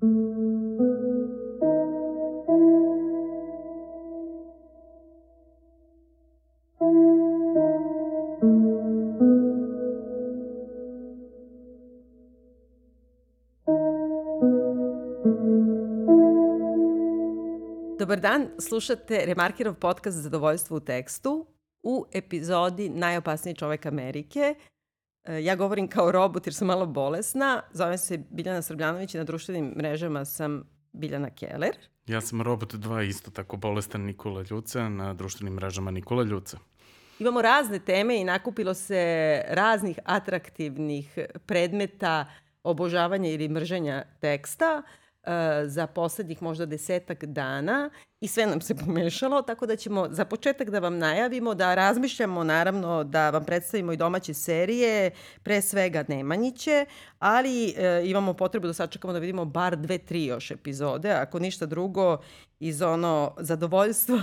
Dobar dan, slušate Remarkirov podcast Zadovoljstvo u tekstu u epizodi Najopasniji čovek Amerike. E, ja govorim kao robot jer sam malo bolesna. Zovem se Biljana Srbljanović i na društvenim mrežama sam Biljana Keller. Ja sam Robot 2, isto tako bolestan Nikola Ljuca, na društvenim mrežama Nikola Ljuca. Imamo razne teme i nakupilo se raznih atraktivnih predmeta obožavanja ili mrženja teksta. Eh, za poslednjih možda desetak dana i sve nam se pomešalo, tako da ćemo za početak da vam najavimo da razmišljamo naravno da vam predstavimo i domaće serije, pre svega Nemanjiće, ali e, imamo potrebu da sačekamo da vidimo bar dve, tri još epizode, ako ništa drugo iz ono zadovoljstva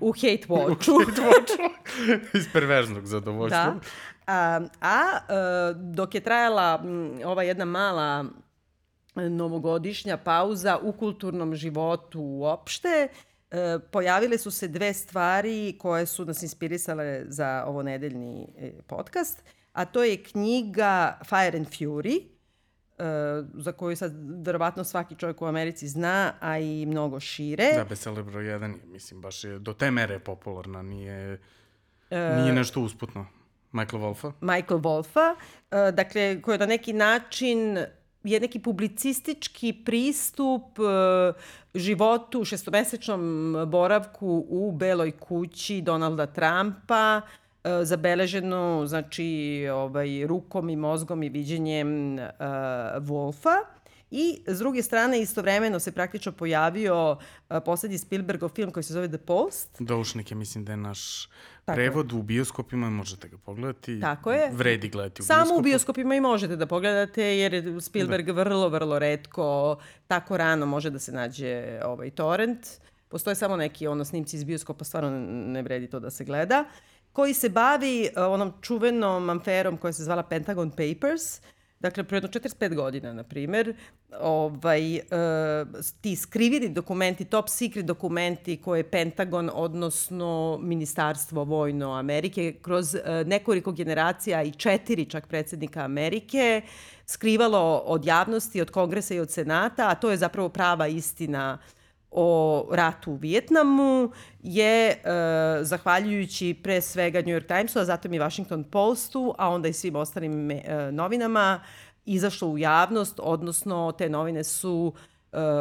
u hate watchu. u hate watchu. iz perverznog zadovoljstva. Da. A, a e, dok je trajala m, ova jedna mala novogodišnja pauza u kulturnom životu uopšte. E, pojavile su se dve stvari koje su nas inspirisale za ovo nedeljni e, podcast, a to je knjiga Fire and Fury, e, za koju sad verovatno svaki čovjek u Americi zna, a i mnogo šire. Da, bestseller broj 1, mislim, baš je do te mere popularna, nije, nije nešto usputno. Michael Wolfa. Michael Wolfa, dakle, koja na neki način je neki publicistički pristup e, životu, šestomesečnom boravku u Beloj kući Donalda Trumpa, e, zabeleženo znači ovaj rukom i mozgom i viđenjem uh, Wolfa I s druge strane, istovremeno se praktično pojavio uh, poslednji Spielbergov film koji se zove The Post. Doušnik je, mislim da je naš Tako prevod je. u bioskopima, možete ga pogledati. Tako je. Vredi gledati u bioskopu. Samo u bioskopima i možete da pogledate, jer Spielberg da. vrlo, vrlo redko, tako rano može da se nađe ovaj torrent. Postoje samo neki ono snimci iz bioskopa, stvarno ne vredi to da se gleda koji se bavi uh, onom čuvenom amferom koja se zvala Pentagon Papers, Dakle, pre jedno 45 godina, na primer, ovaj, uh, ti skriveni dokumenti, top secret dokumenti koje je Pentagon, odnosno Ministarstvo vojno Amerike, kroz uh, nekoliko generacija i četiri čak predsednika Amerike, skrivalo od javnosti, od kongresa i od senata, a to je zapravo prava istina uh, o ratu u Vijetnamu je, e, zahvaljujući pre svega New York Timesu, a zatim i Washington Postu, a onda i svim ostalim e, novinama, izašlo u javnost, odnosno te novine su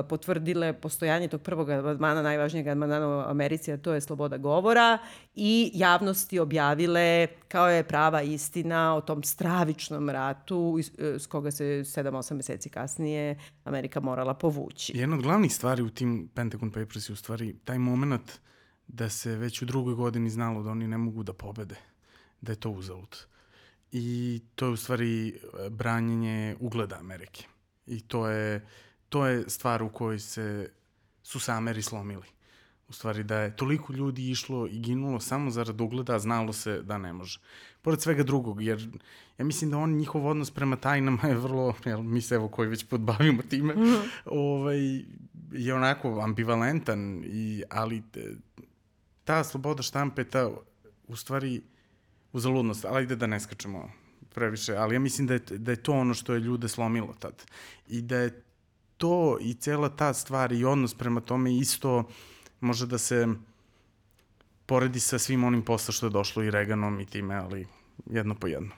potvrdile postojanje tog prvog amandmana, najvažnijeg amandmana u Americi, a to je sloboda govora, i javnosti objavile kao je prava istina o tom stravičnom ratu e, s koga se 7-8 meseci kasnije Amerika morala povući. Jedna od glavnih stvari u tim Pentagon Papers je u stvari taj moment da se već u drugoj godini znalo da oni ne mogu da pobede, da je to uzalud. I to je u stvari e, branjenje ugleda Amerike. I to je, to je stvar u kojoj se su se Ameri slomili u stvari da je toliko ljudi išlo i ginulo samo zarad ugleda, a znalo se da ne može. Pored svega drugog, jer ja mislim da on, njihov odnos prema tajnama je vrlo, jel, mi se evo koji već podbavimo time, mm -hmm. ovaj, je onako ambivalentan, i, ali ta sloboda štampe, ta u stvari uzaludnost, ali ajde da ne skačemo previše, ali ja mislim da je, da je to ono što je ljude slomilo tad. I da je to i cela ta stvar i odnos prema tome isto može da se poredi sa svim onim posla što je došlo i Reganom i time, ali jedno po jedno.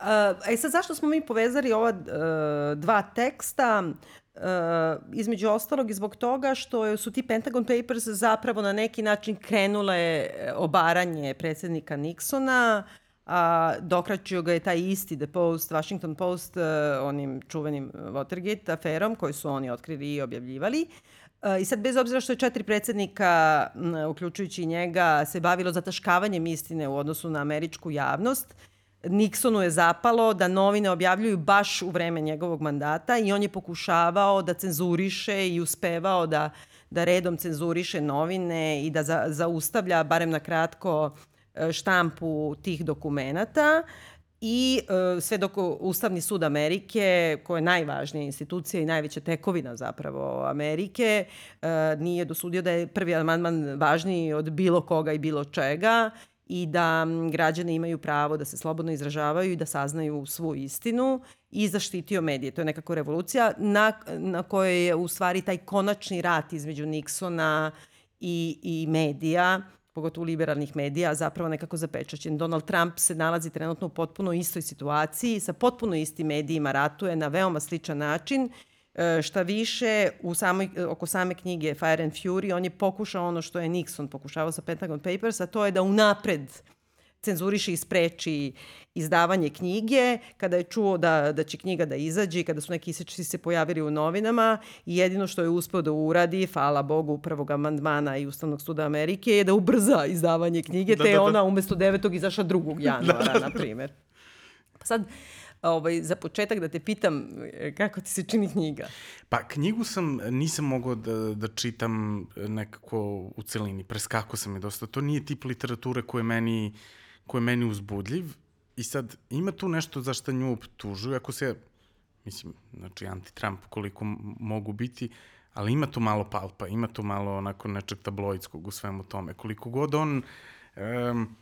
Uh, e sad, zašto smo mi povezali ova uh, dva teksta? Uh, između ostalog i zbog toga što su ti Pentagon Papers zapravo na neki način krenule obaranje predsednika Nixona, a dokraćio ga je taj isti The Post, Washington Post, uh, onim čuvenim Watergate aferom koji su oni otkrili i objavljivali. Uh, I sad, bez obzira što je četiri predsednika, uključujući njega, se bavilo zataškavanjem istine u odnosu na američku javnost, Nixonu je zapalo da novine objavljuju baš u vreme njegovog mandata i on je pokušavao da cenzuriše i uspevao da, da redom cenzuriše novine i da za, zaustavlja, barem na kratko, e, štampu tih dokumenta. i e, sve dok Ustavni sud Amerike, koja je najvažnija institucija i najveća tekovina zapravo Amerike, e, nije dosudio da je prvi amandman važniji od bilo koga i bilo čega i da građani imaju pravo da se slobodno izražavaju i da saznaju svu istinu i zaštitio medije. To je nekako revolucija na, na kojoj je u stvari taj konačni rat između Nixona i, i medija pogotovo liberalnih medija, zapravo nekako zapečaćen. Donald Trump se nalazi trenutno u potpuno istoj situaciji, sa potpuno istim medijima ratuje na veoma sličan način. E, šta više, u samoj, oko same knjige Fire and Fury, on je pokušao ono što je Nixon pokušavao sa Pentagon Papers, a to je da unapred cenzuriše i spreči izdavanje knjige, kada je čuo da, da će knjiga da izađe, kada su neki isečci se pojavili u novinama i jedino što je uspeo da uradi, hvala Bogu, prvog amandmana i Ustavnog suda Amerike, je da ubrza izdavanje knjige, da, te da, da. ona umesto 9. izašla 2. januara, da. na primjer. Pa sad, ovaj, za početak da te pitam kako ti se čini knjiga? Pa knjigu sam, nisam mogao da, da čitam nekako u celini, preskako sam je dosta. To nije tip literature koje meni, koje meni uzbudljiv I sad, ima tu nešto za što nju optužuju, ako se, mislim, znači anti-Trump koliko mogu biti, ali ima tu malo palpa, ima tu malo onako nečeg tabloidskog u svemu tome. Koliko god on, um,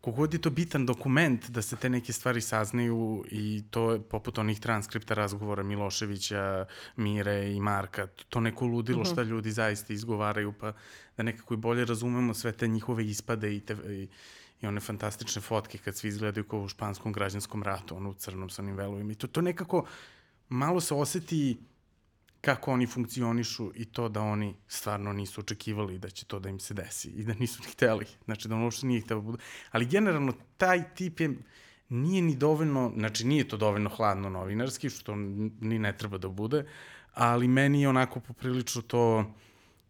kogod je to bitan dokument da se te neke stvari saznaju i to je poput onih transkripta razgovora Miloševića, Mire i Marka, to neko ludilo mhm. -huh. šta ljudi zaista izgovaraju, pa da nekako i bolje razumemo sve te njihove ispade i, te, i, i one fantastične fotke kad svi izgledaju kao u španskom građanskom ratu, ono u crnom sa onim velovima. I to, to nekako malo se oseti kako oni funkcionišu i to da oni stvarno nisu očekivali da će to da im se desi i da nisu ni hteli. Znači da ono uopšte nije htelo da bude. Ali generalno taj tip je nije ni dovoljno, znači nije to dovoljno hladno novinarski, što ni ne treba da bude, ali meni je onako poprilično to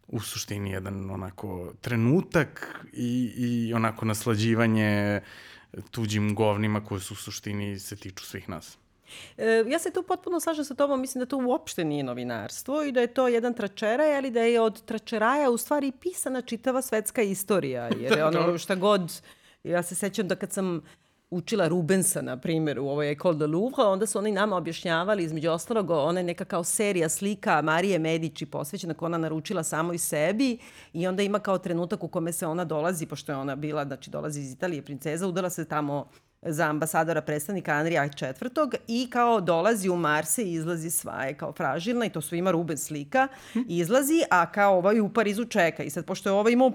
u suštini jedan onako trenutak i, i onako naslađivanje tuđim govnima koje su u suštini se tiču svih nas. E, ja se tu potpuno slažem sa tobom, mislim da to uopšte nije novinarstvo i da je to jedan tračeraj, ali da je od tračeraja u stvari pisana čitava svetska istorija, jer je ono šta god, ja se sećam da kad sam učila Rubensa, na primjer, u ovoj Ecole de Louvre, onda su oni nama objašnjavali, između ostalog, ona je neka kao serija slika Marije Medici posvećena koja ona naručila samo i sebi i onda ima kao trenutak u kome se ona dolazi, pošto je ona bila, znači dolazi iz Italije, princeza, udala se tamo za ambasadora predstavnika Andrija IV. i kao dolazi u Marse i izlazi sva je kao fražilna i to su ima Ruben slika, izlazi, a kao ovaj u Parizu čeka. I sad, pošto je ovaj imao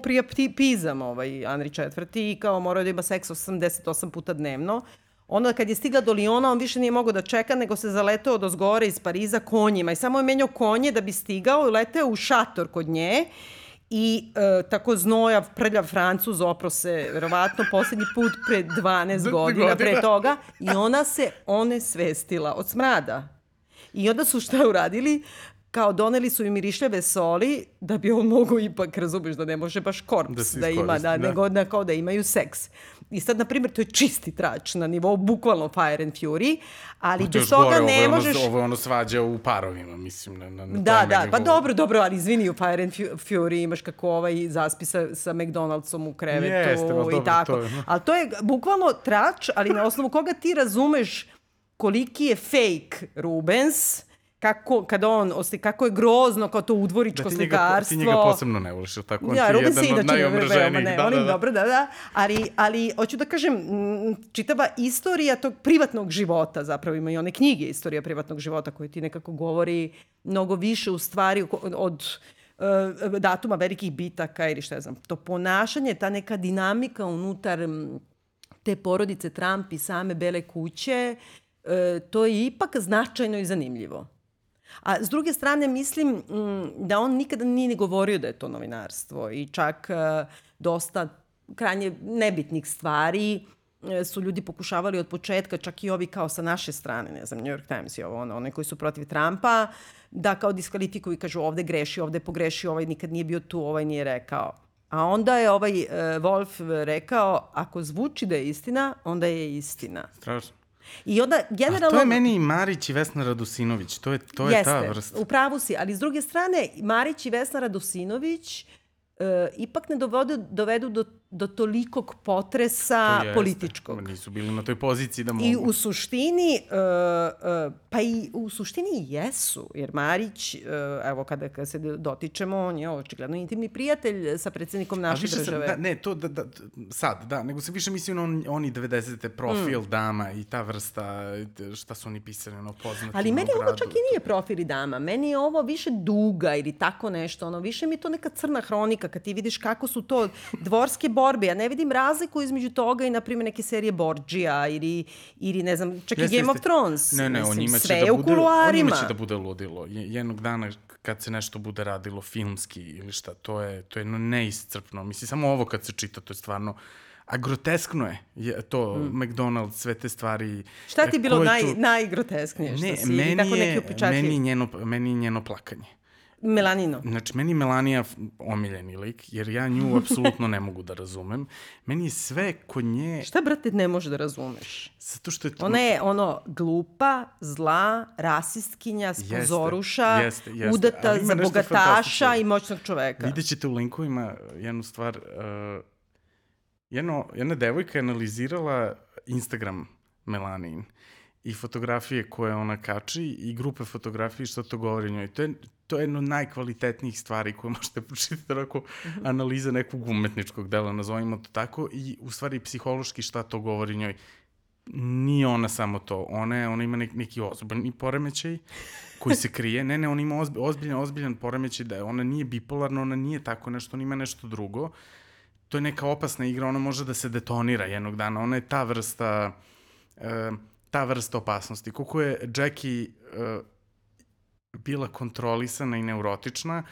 pizam, ovaj Andri IV. i kao morao da ima seks 88 puta dnevno, Onda kad je stigla do Liona, on više nije mogao da čeka, nego se zaletao do zgore iz Pariza konjima. I samo je menjao konje da bi stigao i leteo u šator kod nje i e, tako znojav, prljav Francuz opro se verovatno poslednji put pre 12 godina pre toga i ona se one svestila od smrada. I onda su šta uradili? Kao doneli su im mirišljave soli da bi on mogu ipak, razumeš, da ne može baš korps da, da ima, da, da. nego da, kao da imaju seks. I sad, na primjer, to je čisti trač na nivou bukvalno Fire and Fury, ali bez toga ne ovo možeš... Ono, ovo je ono svađa u parovima, mislim, na, na, na Da, da, pa dobro, dobro, ali izvini, u Fire and Fury imaš kako ovaj zaspi sa, sa McDonald'som u krevetu Jeste, i dobro, tako. To je. Ali to je bukvalno trač, ali na osnovu koga ti razumeš koliki je fake Rubens, kako, kada on, osti, kako je grozno kao to udvoričko da, slikarstvo. Da, ti njega posebno ne voliš, tako? On ja, ti je jedan od najomrženijih. Ne, da, da, da. dobro, da, da. Ali, ali, hoću da kažem, čitava istorija tog privatnog života, zapravo ima i one knjige istorija privatnog života koje ti nekako govori mnogo više u stvari od uh, datuma velikih bitaka ili šta znam. To ponašanje, ta neka dinamika unutar te porodice Trump i same Bele kuće, uh, to je ipak značajno i zanimljivo. A s druge strane mislim mm, da on nikada nije ni govorio da je to novinarstvo i čak uh, dosta krajnje nebitnih stvari e, su ljudi pokušavali od početka, čak i ovi kao sa naše strane, ne znam, New York Times i ovo, ono, one koji su protiv Trumpa, da kao diskvalifikuju i kažu ovde greši, ovde pogreši, ovaj nikad nije bio tu, ovaj nije rekao. A onda je ovaj uh, Wolf rekao, ako zvuči da je istina, onda je istina. Strašno. I onda generalno... A to je meni i Marić i Vesna Radusinović, to je, to je Jeste, ta vrsta. u pravu si, ali s druge strane, Marić i Vesna Radusinović uh, ipak ne dovedu, dovedu do do tolikog potresa To jeste. političkog. Ma Nisu bili na toj poziciji da mogu. I u suštini, uh, uh, pa i u suštini jesu, jer Marić, uh, evo kada, kada se dotičemo, on je očigledno intimni prijatelj sa predsednikom naše više sam, države. da, ne, to da, da, sad, da, nego se više mislim na on, oni 90. profil Mm. dama i ta vrsta, šta su oni pisali, ono, poznati Ali meni ovo čak i nije profil i dama. Meni je ovo više duga ili tako nešto. Ono, više mi je to neka crna hronika kad ti vidiš kako su to dvorske borbe. Ja ne vidim razliku između toga i, na primjer, neke serije Borgia ili, ili ne znam, čak Jeste, i Game of jeste. Thrones. Ne, ne, Mislim, on njima će da bude, kuluarima. njima će da bude ludilo. Je- Jednog dana kad se nešto bude radilo filmski ili šta, to je, to je neiscrpno. Mislim, samo ovo kad se čita, to je stvarno... A groteskno je, je to, mm. McDonald's, sve te stvari. Šta ti je E, bilo naj, tu- najgrotesknije što Ne, si? meni tako je, meni, je njeno, meni je njeno plakanje. Melanino. Znači, meni f- omiljeni lik, jer ja nju apsolutno ne mogu da razumem. Meni je sve kod nje, Šta, brate, ne može da razumeš? zato što je... Ona je ono glupa, zla, rasistkinja, spozoruša, jeste, jeste. udata Ali ima za bogataša i moćnog čoveka. Vidjet ćete u linkovima jednu stvar. Uh, jedno, jedna devojka je analizirala Instagram Melanin i fotografije koje ona kači i grupe fotografije što to govori o njoj. To je, to je jedno od najkvalitetnijih stvari koje možete pročitati onako analiza nekog umetničkog dela, nazovimo to tako, i u stvari psihološki šta to govori o njoj. Nije ona samo to. Ona, je, ona ima nek, neki ozbiljni poremećaj koji se krije. Ne, ne, ona ima ozbi, ozbiljan, ozbiljan poremećaj da je ona nije bipolarna, ona nije tako nešto, ona ima nešto drugo. To je neka opasna igra, ona može da se detonira jednog dana. Ona je ta vrsta, e, ta vrsta opasnosti. Koliko je Jackie e, bila kontrolisana i neurotična,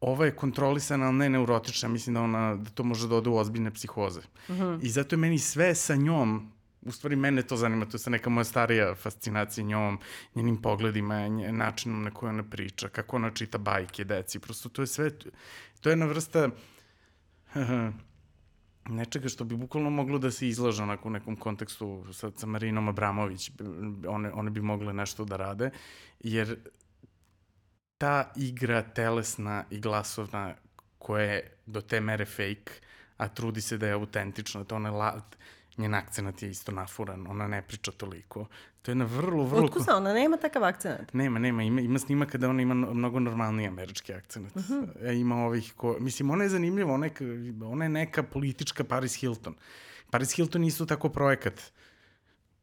ova je kontrolisana, ali ne neurotična. Mislim da, ona, da to može da ode u ozbiljne psihoze. Uh -huh. I zato je meni sve sa njom, u stvari mene to zanima, to je neka moja starija fascinacija njom, njenim pogledima, nje, načinom na koji ona priča, kako ona čita bajke deci, prosto to je sve, to je jedna vrsta nečega što bi bukvalno moglo da se izlaže onako u nekom kontekstu sa, sa Marinom Abramović, one, one bi mogle nešto da rade, jer ta igra telesna i glasovna koja je do te mere fake, a trudi se da je autentična, to ona la, njen akcenat je isto nafuran, ona ne priča toliko. To je jedna vrlo, vrlo... Otkud zna, ona nema takav akcenat? Nema, nema, ima, ima snima kada ona ima mnogo normalniji američki akcenat. Uh -huh. e, ima ovih ko... Mislim, ona je zanimljiva, ona je, ona je neka politička Paris Hilton. Paris Hilton isto tako projekat.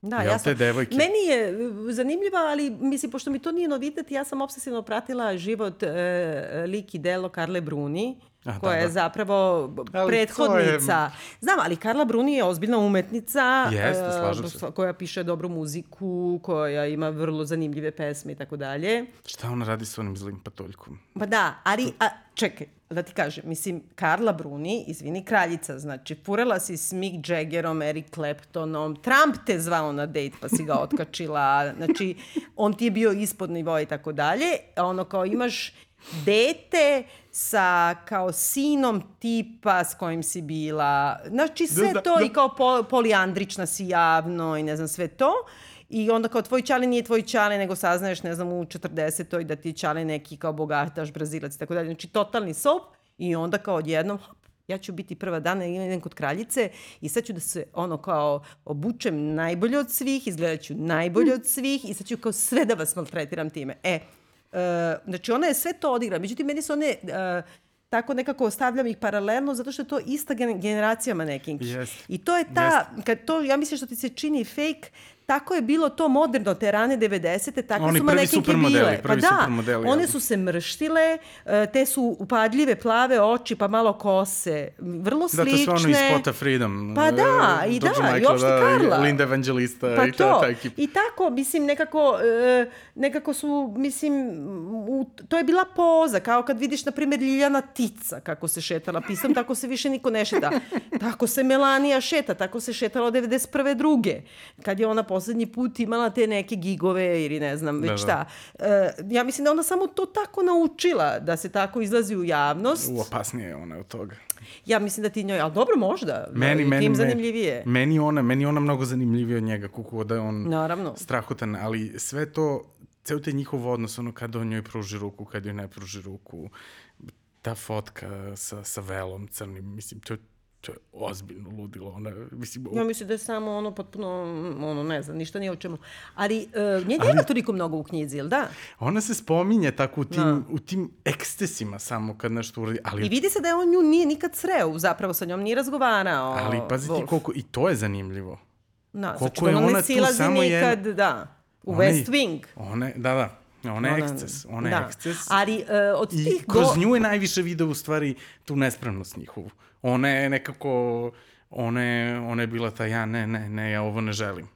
Da, Jel ja te sam, devojke? meni je uh, zanimljiva, ali mislim, pošto mi to nije novitet, ja sam obsesivno pratila život e, lik i delo Karle Bruni, A, koja da, je da. zapravo Ali prethodnica. Je... Znam, ali Karla Bruni je ozbiljna umetnica Jeste, e, slažem se. koja piše dobru muziku, koja ima vrlo zanimljive pesme i tako dalje. Šta ona radi sa onim zlim patuljkom? Pa da, ali, a, čekaj, da ti kažem, mislim, Karla Bruni, izvini, kraljica, znači, furala si s Mick Jaggerom, Eric Claptonom, Trump te zvao na dejt pa si ga otkačila, znači, on ti je bio ispod nivoa i tako dalje, a ono kao imaš dete sa kao sinom tipa s kojim si bila, znači sve Da, da, to da. i kao pol, poliandrična si javno i ne znam sve to. I onda kao tvoj čale nije tvoj čale, nego saznaješ, ne znam, u 40. da ti čale neki kao bogataš, brazilac i tako dalje. Znači, totalni sop i onda kao odjednom, hop, ja ću biti prva dana, idem kod kraljice i sad ću da se ono kao obučem najbolje od svih, izgledat ću najbolje od svih i sad ću kao sve da vas maltretiram time. E, uh, znači ona je sve to odigra. Međutim, meni su one... Uh, tako nekako stavljam ih paralelno zato što je to ista gen generacija manekinki. Jest. I to je ta, kad to, ja mislim što ti se čini fake, tako je bilo to moderno, te rane 90. Takve Oni su manekinke bile. prvi pa da, one su se mrštile, e, te su upadljive plave oči, pa malo kose, vrlo Da, slične. to su ono iz spota Freedom. Pa da, e, i da, i Michaela, uopšte da, Karla. Linda Evangelista Pa i ta, to. ta ekipa. I tako, mislim, nekako, e, nekako su, mislim, u, to je bila poza, kao kad vidiš, na primjer, Ljiljana Tica, kako se šetala pisam, tako se više niko ne šeta. Tako se Melanija šeta, tako se šetala od 91. druge. Kad je ona poslednji put imala te neke gigove ili ne znam već Da, da. šta. E, ja mislim da ona samo to tako naučila, da se tako izlazi u javnost. U, opasnije je ona od toga. Ja mislim da ti njoj, ali dobro možda, Meni, meni, tim zanimljivije. Meni ona, meni ona mnogo zanimljivija od njega, koliko da je on Naravno. strahutan, ali sve to, ceo taj njihov odnos, ono kada on njoj pruži ruku, kada joj ne pruži ruku, ta fotka sa, sa velom crnim, mislim, to, to je ozbiljno ludilo. Ona, mislim, Ja mislim da je samo ono potpuno, ono, ne znam, ništa nije o čemu. Ali uh, nje nema toliko mnogo u knjizi, jel da? ona se spominje tako u tim, u tim ekstesima samo kad nešto uradi, ali I vidi se da je on nju nije nikad sreo, zapravo sa njom nije razgovarao. Ali pazi ti koliko, i to je zanimljivo. Da, koliko znači je da ona ona ne tu silazi samo nikad, jedan- da. U Ona West Wing. Ona da, da, ona je eksces, ona je da. eksces. Ali uh, od I tih kroz go- nju je najviše video u stvari tu nespremnost njihovu. Ona je nekako, ona je, ona je bila ta ja ne, ne, ne, ja ovo ne želim.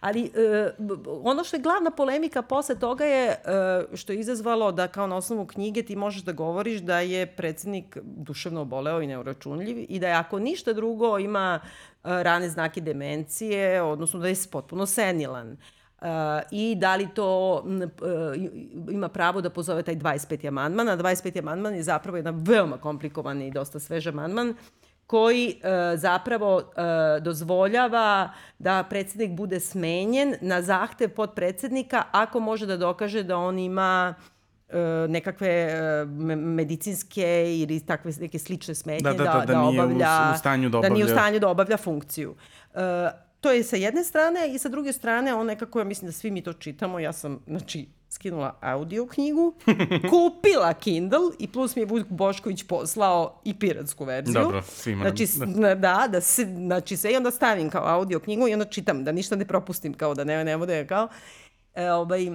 Ali e, b- ono što je glavna polemika posle toga je e, što je izazvalo da kao na osnovu knjige ti možeš da govoriš da je predsednik duševno oboleo i neuračunljiv i da je ako ništa drugo ima e, rane znake demencije, odnosno da je potpuno senilan. Uh, i da li to i- ima pravo da pozove taj 25. amandman, a 25. amandman je zapravo jedan veoma komplikovan i dosta svež amandman koji e, zapravo e, dozvoljava da predsednik bude smenjen na zahtev podpredsednika ako može da dokaže da on ima e, nekakve me- medicinske ili takve neke slične smetnje Da, da, da, da nije u- obavlja u stanju da da nije u obavlja- stanju da obavlja funkciju. E, to je sa jedne strane i sa druge strane on nekako, ja mislim da svi mi to čitamo, ja sam, znači, skinula audio knjigu, kupila Kindle i plus mi je Vuk Bošković poslao i piratsku verziju. Dobro, svima Znači, da, da, da se, znači sve i onda stavim kao audio knjigu i onda čitam, da ništa ne propustim, kao da ne, ne bude kao... E, ovaj,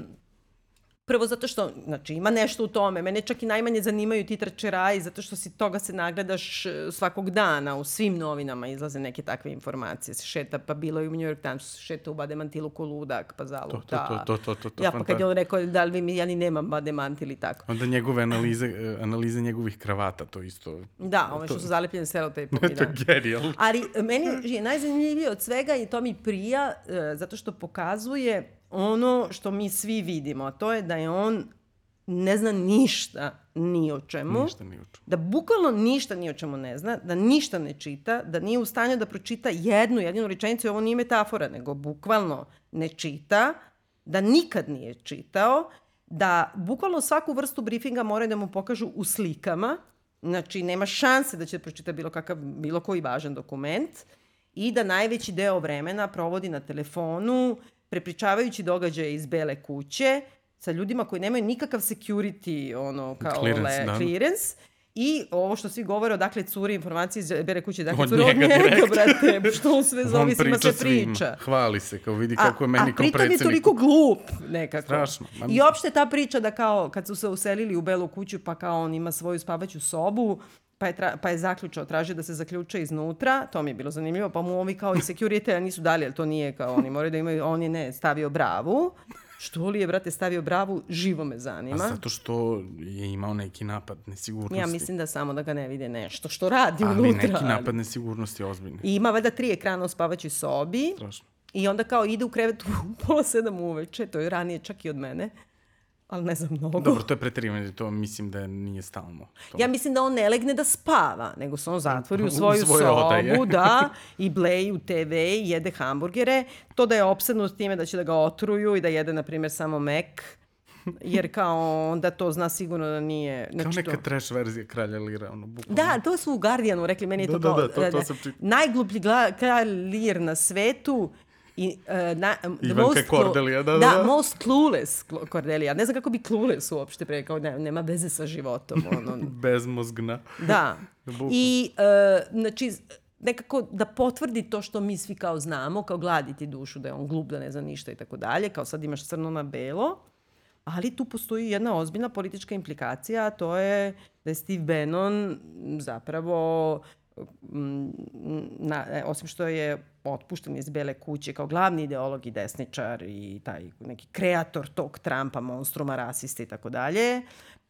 Prvo zato što, znači, ima nešto u tome. Mene čak i najmanje zanimaju ti trčeraji, zato što si toga se nagledaš e, svakog dana. U svim novinama izlaze neke takve informacije. Se šeta, pa bilo je u New York Times, se šeta u Bademantilu ko ludak, pa zaluta. to, to, to, to, to, Ja, pa kad je on rekao, da li mi, ja ni nemam Bademant ili tako. Onda njegove analize, eh, analize njegovih kravata, to isto. Da, ove što su zalepljene selotejpom. to da. je genijalno. Ali meni je najzanimljivije od svega i to mi prija e, zato što pokazuje ono što mi svi vidimo, a to je da je on ne zna ništa ni o čemu. Ništa ni uču. Da bukvalno ništa ni o čemu ne zna, da ništa ne čita, da nije u stanju da pročita jednu jedinu rečenicu, ovo nije metafora, nego bukvalno ne čita, da nikad nije čitao, da bukvalno svaku vrstu briefinga moraju da mu pokažu u slikama, znači nema šanse da će pročita bilo, kakav, bilo koji važan dokument i da najveći deo vremena provodi na telefonu, prepričavajući događaje iz Bele kuće, sa ljudima koji nemaju nikakav security, ono, kao Clearance, le, da. clearance. I ovo što svi govore, odakle curi informacije iz Bele kuće, dakle Od curi od njega njega, brate, što on sve zove, svima svima. priča. Hvali se, kao vidi kako je meni a kao pritom je predsednik. toliko glup nekako. Strašno. Ma I opšte ta priča da kao kad su se uselili u Belu kuću pa kao on ima svoju spavaću sobu, pa je, tra, pa je zaključao, tražio da se zaključe iznutra, to mi je bilo zanimljivo, pa mu ovi kao i security nisu dali, ali to nije kao oni moraju da imaju, on je ne, stavio bravu. Što li je, brate, stavio bravu, živo me zanima. A zato što je imao neki napad nesigurnosti. Ja mislim da samo da ga ne vide nešto što radi Ali unutra. neki napad nesigurnosti ozbiljni. I ima valjda tri ekrana u spavaćoj sobi. Strašno. I onda kao ide u krevet u pola sedam uveče, to je ranije čak i od mene, ali ne znam mnogo. Dobro, to je preterivanje, to mislim da nije stalno. To. Ja mislim da on ne legne da spava, nego se on zatvori u U svoju svoje sobu, odaje. da, i bleji u TV i jede hamburgere. To da je opsednut time da će da ga otruju i da jede, na primjer, samo mek, jer kao onda to zna sigurno da nije... Kao Znači, neka to... trash verzija Kralja Lira, ono, bukvalno. Da, to su u Guardianu rekli, meni je to Da, da, kao... da, to- to e, sam čitao. Najgluplji kralj lir na svetu i uh, na, the Ivanka most Cordelia, da, da, da. da. most clueless Cl- Cordelia. Ne znam kako bi clueless uopšte prekao, ne, nema veze sa životom. Ono. Bezmozgna. Da. I, uh, znači, nekako da potvrdi to što mi svi kao znamo, kao gladiti dušu, da je on glup, da ne zna ništa i tako dalje, kao sad imaš crno na belo, ali tu postoji jedna ozbiljna politička implikacija, a to je da je Steve Bannon zapravo na, e, osim što je otpušten iz Bele kuće kao glavni ideolog i desničar i taj neki kreator tog Trumpa, monstruma, rasista i tako dalje,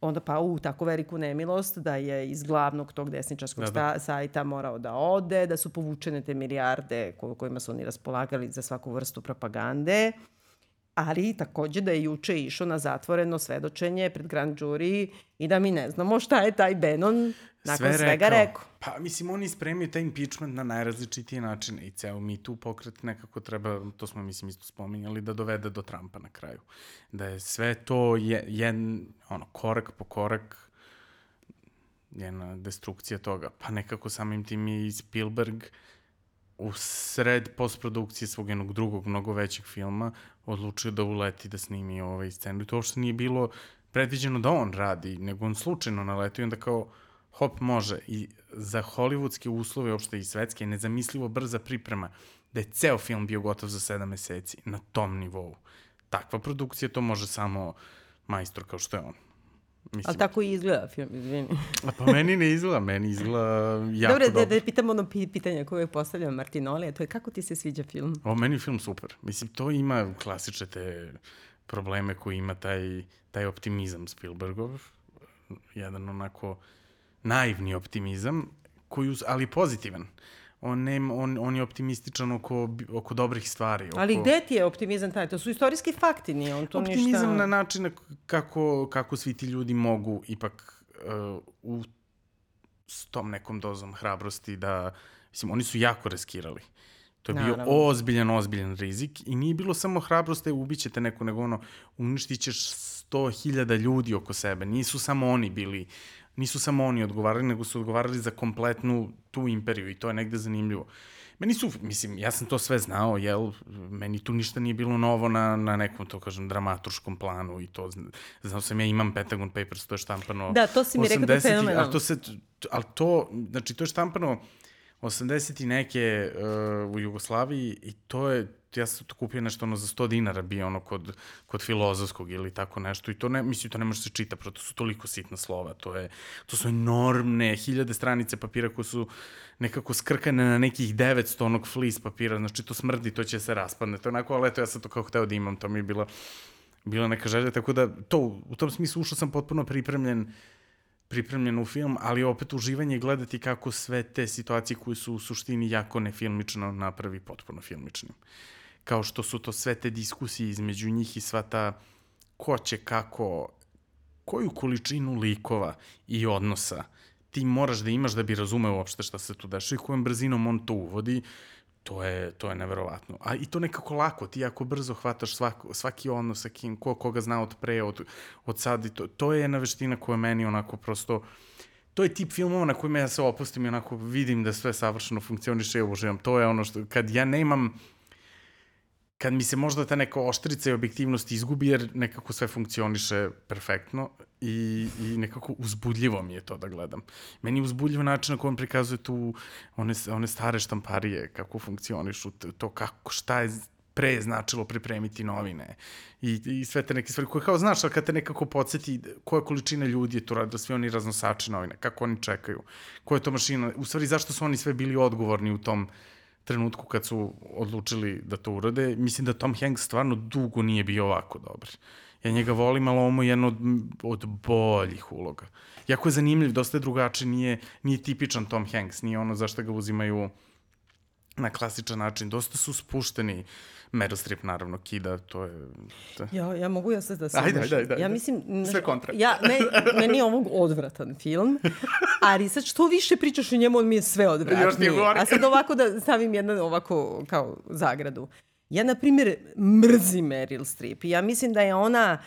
onda pa u tako veliku nemilost da je iz glavnog tog desničarskog Da, da. sajta morao da ode, da su povučene te milijarde ko- kojima su oni raspolagali za svaku vrstu propagande, ali takođe da je juče išao na zatvoreno svedočenje pred grand jury i da mi ne znamo šta je taj Benon nakon Sve svega rekao. Pa, mislim, oni spremaju taj impeachment na najrazličitije načine i ceo mi tu pokret nekako treba, to smo, mislim, isto spominjali, da dovede do Trumpa na kraju. Da je sve to je, je ono, korak po korak njena destrukcija toga. Pa nekako samim tim i Spielberg u sred postprodukcije svog jednog drugog, mnogo većeg filma odlučio da uleti da snimi ovaj scenu. I to uopšte nije bilo predviđeno da on radi, nego on slučajno naletio i onda kao hop može. I za hollywoodske uslove, uopšte i svetske, je nezamislivo brza priprema da je ceo film bio gotov za sedam meseci na tom nivou. Takva produkcija to može samo majstor kao što je on. Mislim, Ali tako i izgleda film, izvini. A pa meni ne izgleda, meni izgleda jako dobro. Dobro, da, da pitam ono pitanje koje postavljam Martinoli, a to je kako ti se sviđa film? O, meni je film super. Mislim, to ima klasične te probleme koji ima taj, taj optimizam Spielbergov. Jedan onako naivni optimizam, koji, ali pozitivan. On, ne, on, on je optimističan oko, oko dobrih stvari. Oko... Ali gde ti je optimizam taj? To su istorijski fakti, nije on to optimizam ništa... Optimizam na način kako, kako svi ti ljudi mogu ipak uh, u s tom nekom dozom hrabrosti da, mislim, oni su jako riskirali. To je bio Naravno. ozbiljan, ozbiljan rizik i nije bilo samo hrabrost da ubićete neko, nego ono, uništit ćeš sto hiljada ljudi oko sebe. Nisu samo oni bili nisu samo oni odgovarali, nego su odgovarali za kompletnu tu imperiju i to je negde zanimljivo. Meni su, mislim, ja sam to sve znao, jel, meni tu ništa nije bilo novo na, na nekom, to kažem, dramaturskom planu i to, znao sam ja imam Pentagon Papers, to je štampano... Da, to si mi rekao da je fenomenalno. Ali to se, ali to, znači, to je štampano 80 i neke uh, u Jugoslaviji i to je, ja sam to kupio nešto ono za 100 dinara bio ono kod, kod filozofskog ili tako nešto i to ne, mislim, to ne može se čita, proto su toliko sitna slova, to je, to su enormne hiljade stranice papira koje su nekako skrkane na nekih 900 onog flis papira, znači to smrdi, to će se raspadne, to je onako, ali eto, ja sam to kao hteo da imam, to mi je bila, bila neka želja, tako da to, u tom smislu ušao sam potpuno pripremljen uh, pripremljen u film, ali opet uživanje gledati kako sve te situacije koje su u suštini jako nefilmično napravi potpuno filmičnim. Kao što su to sve te diskusije između njih i sva ta ko će kako, koju količinu likova i odnosa ti moraš da imaš da bi razumeo uopšte šta se tu dešava i kojom brzinom on to uvodi, to je, to je neverovatno. A i to nekako lako, ti ako brzo hvataš svako, svaki odnos sa kim, ko, koga zna od pre, od, od sad, i to, to je jedna veština koja meni onako prosto, to je tip filmova na kojima ja se opustim i onako vidim da sve savršeno funkcioniše i uživam. To je ono što, kad ja nemam, kad mi se možda ta neka oštrica i objektivnost izgubi, jer nekako sve funkcioniše perfektno i, i nekako uzbudljivo mi je to da gledam. Meni je uzbudljivo način na kojem prikazuje tu one, one stare štamparije, kako funkcionišu, to kako, šta je pre značilo pripremiti novine i, i sve te neke stvari koje kao znaš, kad te nekako podsjeti koja količina ljudi je to radila, svi oni raznosači novine, kako oni čekaju, koja je to mašina, u stvari zašto su oni sve bili odgovorni u tom trenutku kad su odlučili da to urade. Mislim da Tom Hanks stvarno dugo nije bio ovako dobar. Ja njega volim, ali ovo je jedno od, od boljih uloga. Jako je zanimljiv, dosta je drugačiji, nije, nije tipičan Tom Hanks, nije ono zašto ga uzimaju na klasičan način. Dosta su spušteni. Meryl Streep naravno kida, to je... To... Ja, ja mogu ja sad da se... Ajde, ajde, ajde. Ja mislim... Sve kontra. Ja, me, meni je ovog odvratan film, ali sad što više pričaš o njemu, on mi je sve odvratniji. A sad ovako da stavim jedan ovako kao zagradu. Ja, na primjer, mrzim Meryl Streep. Ja mislim da je ona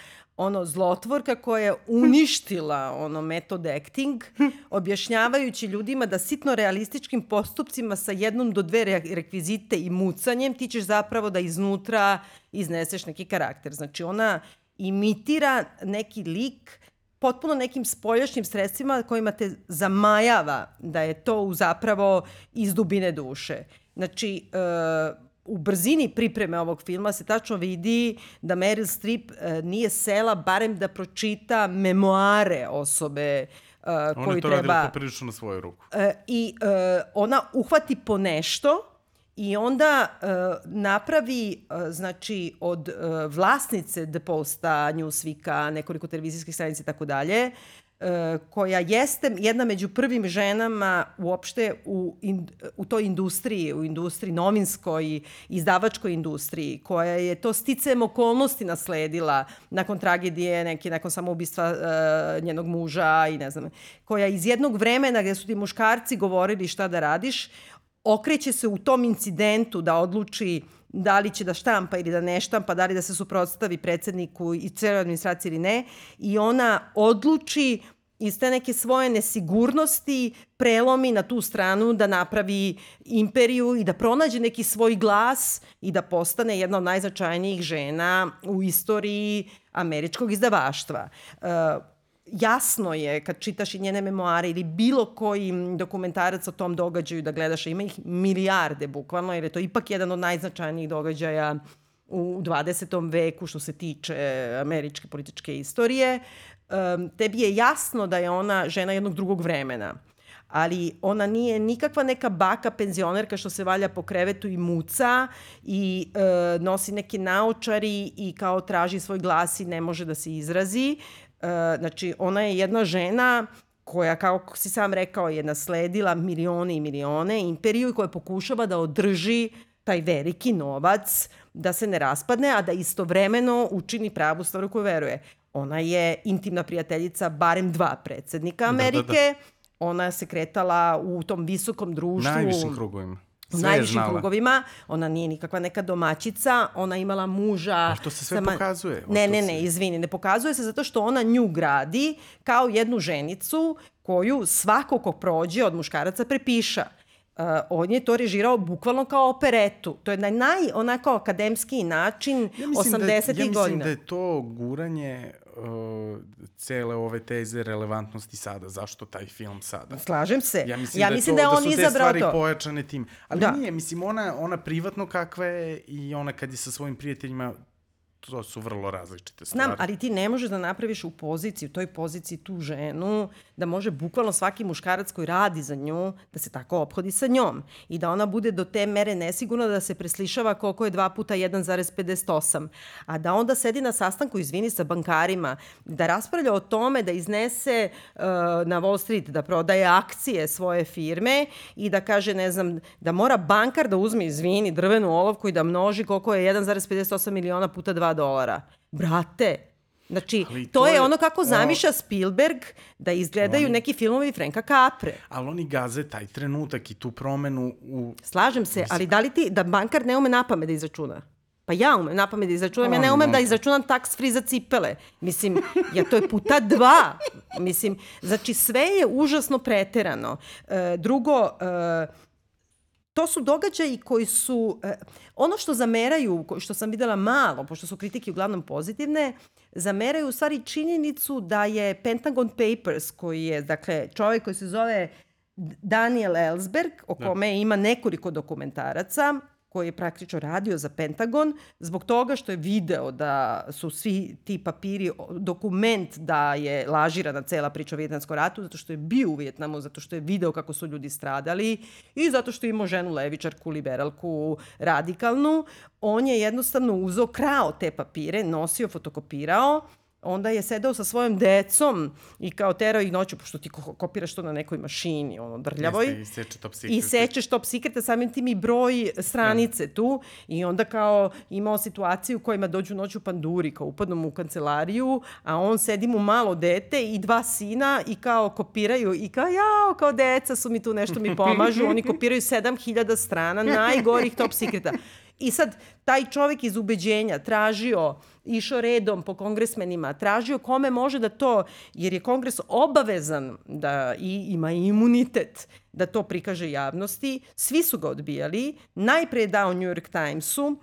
ono zlotvorka koja je uništila ono metod acting, objašnjavajući ljudima da sitno realističkim postupcima sa jednom do dve rekvizite i mucanjem ti ćeš zapravo da iznutra izneseš neki karakter. Znači ona imitira neki lik potpuno nekim spoljašnjim sredstvima kojima te zamajava da je to zapravo iz dubine duše. Znači, uh, u brzini pripreme ovog filma se tačno vidi da Meryl Streep uh, nije sela barem da pročita memoare osobe uh, koju treba... Ona je to radila poprilično na svoju ruku. Uh, I uh, ona uhvati po nešto i onda uh, napravi, uh, znači, od uh, vlasnice The Posta, Newsweeka, nekoliko televizijskih stranica i tako dalje, koja jeste jedna među prvim ženama uopšte u, in, u toj industriji, u industriji novinskoj, izdavačkoj industriji, koja je to sticem okolnosti nasledila nakon tragedije, neki, nakon samoubistva uh, njenog muža i ne znam, koja iz jednog vremena gde su ti muškarci govorili šta da radiš, okreće se u tom incidentu da odluči da li će da štampa ili da ne štampa, da li da se suprotstavi predsedniku i celoj administraciji ili ne, i ona odluči iz te neke svoje nesigurnosti prelomi na tu stranu da napravi imperiju i da pronađe neki svoj glas i da postane jedna od najznačajnijih žena u istoriji američkog izdavaštva. Uh, jasno je kad čitaš i njene memoare ili bilo koji dokumentarac o tom događaju da gledaš, ima ih milijarde bukvalno, jer je to ipak jedan od najznačajnijih događaja u 20. veku što se tiče američke političke istorije. Um, tebi je jasno da je ona žena jednog drugog vremena ali ona nije nikakva neka baka penzionerka što se valja po krevetu i muca i e, nosi neke naočari i kao traži svoj glas i ne može da se izrazi. Znači, ona je jedna žena koja, kao si sam rekao, je nasledila milione i milione imperiju i koja pokušava da održi taj veliki novac da se ne raspadne, a da istovremeno učini pravu stvar u koju veruje. Ona je intimna prijateljica barem dva predsednika Amerike. Da, da, da. Ona se kretala u tom visokom društvu. Najvišim krugovima u najvišim krugovima. Ona nije nikakva neka domaćica, ona imala muža... A što se sve sama... pokazuje? Ne, ne, ne, izvini, ne pokazuje se zato što ona nju gradi kao jednu ženicu koju svako ko prođe od muškaraca prepiša. Uh, on je to režirao bukvalno kao operetu. To je na naj, onako akademski način ja 80. Da, ja mislim godina. da je to guranje uh, cele ove teze relevantnosti sada. Zašto taj film sada? Slažem se. Ja mislim, ja da, mislim to, da, on da su te stvari to. pojačane tim. Ali da. nije, mislim, ona, ona privatno kakva je i ona kad je sa svojim prijateljima to su vrlo različite stvari. Znam, ali ti ne možeš da napraviš u poziciji, u toj poziciji tu ženu, da može bukvalno svaki muškarac koji radi za nju, da se tako ophodi sa njom. I da ona bude do te mere nesigurna da se preslišava koliko je 2 puta 1,58. A da onda sedi na sastanku, izvini, sa bankarima, da raspravlja o tome, da iznese uh, na Wall Street, da prodaje akcije svoje firme i da kaže, ne znam, da mora bankar da uzme, izvini, drvenu olovku i da množi koliko je 1,58 miliona puta 2 dolara. Brate, Znači, to, to je ono kako zamišlja Spielberg da izgledaju oni, neki filmovi Franka Capre. Ali oni gaze taj trenutak i tu promenu u... Slažem se, ali da li ti, da bankar ne ume napame da izračuna? Pa ja umem napame da izračunam, ja ne umem da izračunam tax free za cipele. Mislim, ja to je puta dva. Mislim, znači sve je užasno preterano. E, drugo, e, to su događaji koji su, eh, ono što zameraju, što sam videla malo, pošto su kritike uglavnom pozitivne, zameraju u stvari činjenicu da je Pentagon Papers, koji je, dakle, čovjek koji se zove Daniel Ellsberg, o da. kome da. ima nekoliko dokumentaraca, koji je praktično radio za Pentagon, zbog toga što je video da su svi ti papiri, dokument da je lažirana cela priča o Vjetnamskom ratu, zato što je bio u Vjetnamu, zato što je video kako su ljudi stradali i zato što je imao ženu levičarku, liberalku, radikalnu. On je jednostavno uzao, krao te papire, nosio, fotokopirao onda je sedao sa svojom decom i kao terao ih noću, pošto ti kopiraš to na nekoj mašini, ono, drljavoj. Jeste, i seče top secret. I sečeš top secret, a samim tim i broj stranice da. tu. I onda kao imao situaciju u kojima dođu noću panduri, kao upadnu mu u kancelariju, a on sedi mu malo dete i dva sina i kao kopiraju i kao, jao, kao deca su mi tu nešto mi pomažu. Oni kopiraju 7000 strana najgorih top secreta. I sad, taj čovek iz ubeđenja tražio, išao redom po kongresmenima, tražio kome može da to, jer je kongres obavezan da i ima imunitet da to prikaže javnosti, svi su ga odbijali, najpre je dao New York Timesu,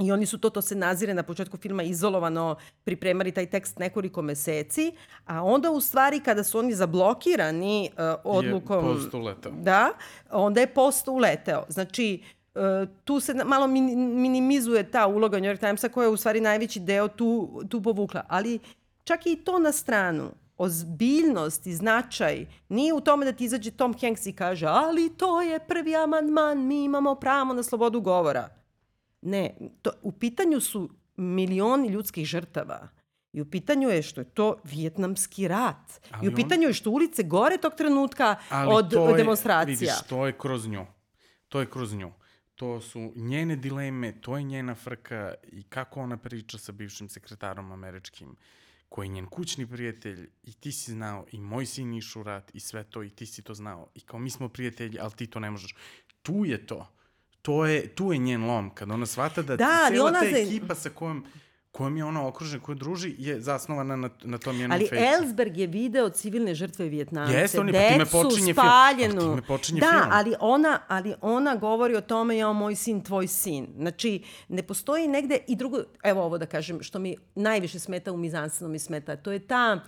I oni su to, to se nazire na početku filma izolovano pripremali taj tekst nekoliko meseci, a onda u stvari kada su oni zablokirani uh, odlukom... Je post uletao. Da, onda je post uleteo. Znači, E, tu se malo minimizuje ta uloga New York Timesa koja je u stvari najveći deo tu, tu povukla. Ali čak i to na stranu ozbiljnost i značaj nije u tome da ti izađe Tom Hanks i kaže ali to je prvi amandman, mi imamo pravo na slobodu govora. Ne, to, u pitanju su milioni ljudskih žrtava. I u pitanju je što je to vijetnamski rat. Ali I u pitanju on... je što ulice gore tog trenutka ali od to je, demonstracija. Vidiš, to je kroz nju. To je kroz nju to su njene dileme, to je njena frka i kako ona priča sa bivšim sekretarom američkim, koji je njen kućni prijatelj i ti si znao i moj sin išu rat i sve to i ti si to znao i kao mi smo prijatelji, ali ti to ne možeš. Tu je to. To je, tu je njen lom, kad ona shvata da, da cijela ta ekipa sa kojom kojom je ona okružena, koja druži, je zasnovana na, na tom jednom Ali fejku. Ellsberg je video civilne žrtve Vjetnamce, Jeste, on je, pa time počinje film. spaljenu. Pa time počinje da, film. ali ona, ali ona govori o tome, ja, moj sin, tvoj sin. Znači, ne postoji negde i drugo, evo ovo da kažem, što mi najviše smeta u Mizansenu mi smeta, to je ta